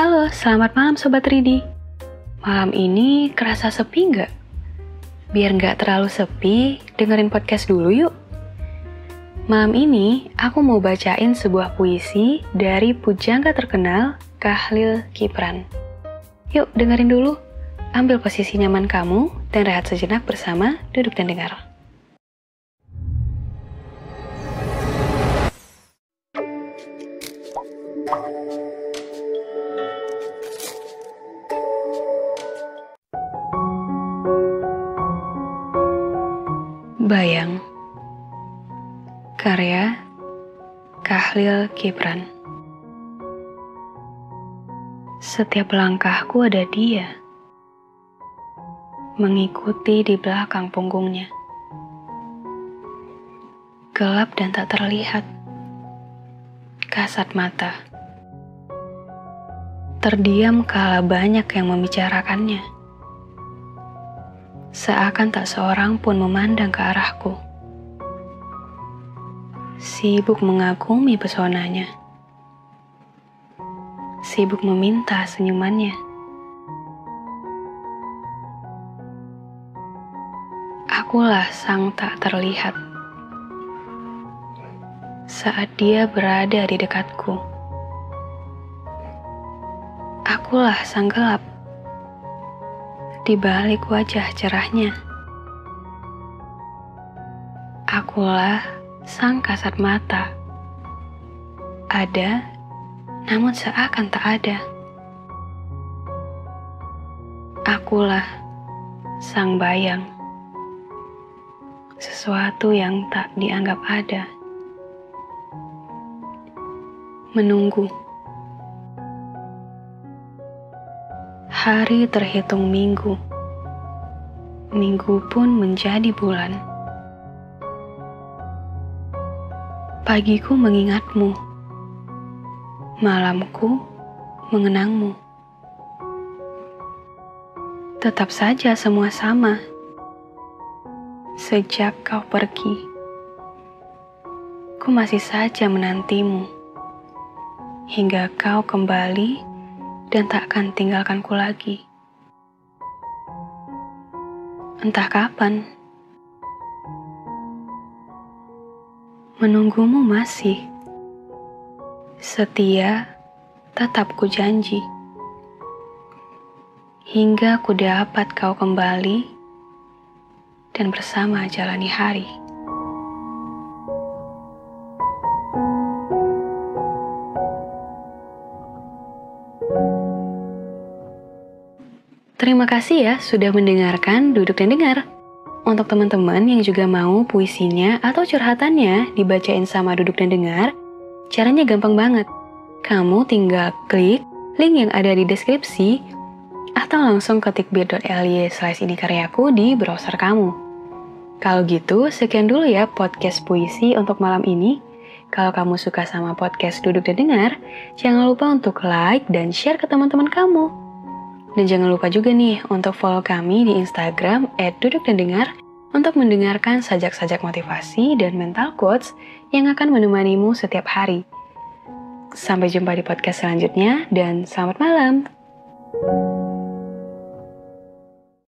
Halo, selamat malam Sobat Ridi. Malam ini kerasa sepi nggak? Biar nggak terlalu sepi, dengerin podcast dulu yuk. Malam ini, aku mau bacain sebuah puisi dari pujangga terkenal Kahlil Kipran. Yuk, dengerin dulu. Ambil posisi nyaman kamu dan rehat sejenak bersama duduk dan dengar. Bayang. Karya Kahlil Kipran Setiap langkahku ada dia. Mengikuti di belakang punggungnya. Gelap dan tak terlihat. Kasat mata. Terdiam kala banyak yang membicarakannya seakan tak seorang pun memandang ke arahku. Sibuk mengagumi pesonanya. Sibuk meminta senyumannya. Akulah sang tak terlihat. Saat dia berada di dekatku. Akulah sang gelap di balik wajah cerahnya. Akulah sang kasat mata. Ada, namun seakan tak ada. Akulah sang bayang. Sesuatu yang tak dianggap ada. Menunggu. Hari terhitung minggu, minggu pun menjadi bulan. Pagiku mengingatmu, malamku mengenangmu. Tetap saja semua sama. Sejak kau pergi, ku masih saja menantimu hingga kau kembali dan tak akan tinggalkanku lagi. Entah kapan, menunggumu masih setia, tetap ku janji hingga ku dapat kau kembali dan bersama jalani hari. Terima kasih ya sudah mendengarkan Duduk dan Dengar. Untuk teman-teman yang juga mau puisinya atau curhatannya dibacain sama Duduk dan Dengar, caranya gampang banget. Kamu tinggal klik link yang ada di deskripsi atau langsung ketik bit.ly slash ini karyaku di browser kamu. Kalau gitu, sekian dulu ya podcast puisi untuk malam ini. Kalau kamu suka sama podcast Duduk dan Dengar, jangan lupa untuk like dan share ke teman-teman kamu. Dan jangan lupa juga nih untuk follow kami di Instagram @dudukdandengar untuk mendengarkan sajak-sajak motivasi dan mental quotes yang akan menemanimu setiap hari. Sampai jumpa di podcast selanjutnya dan selamat malam. thank you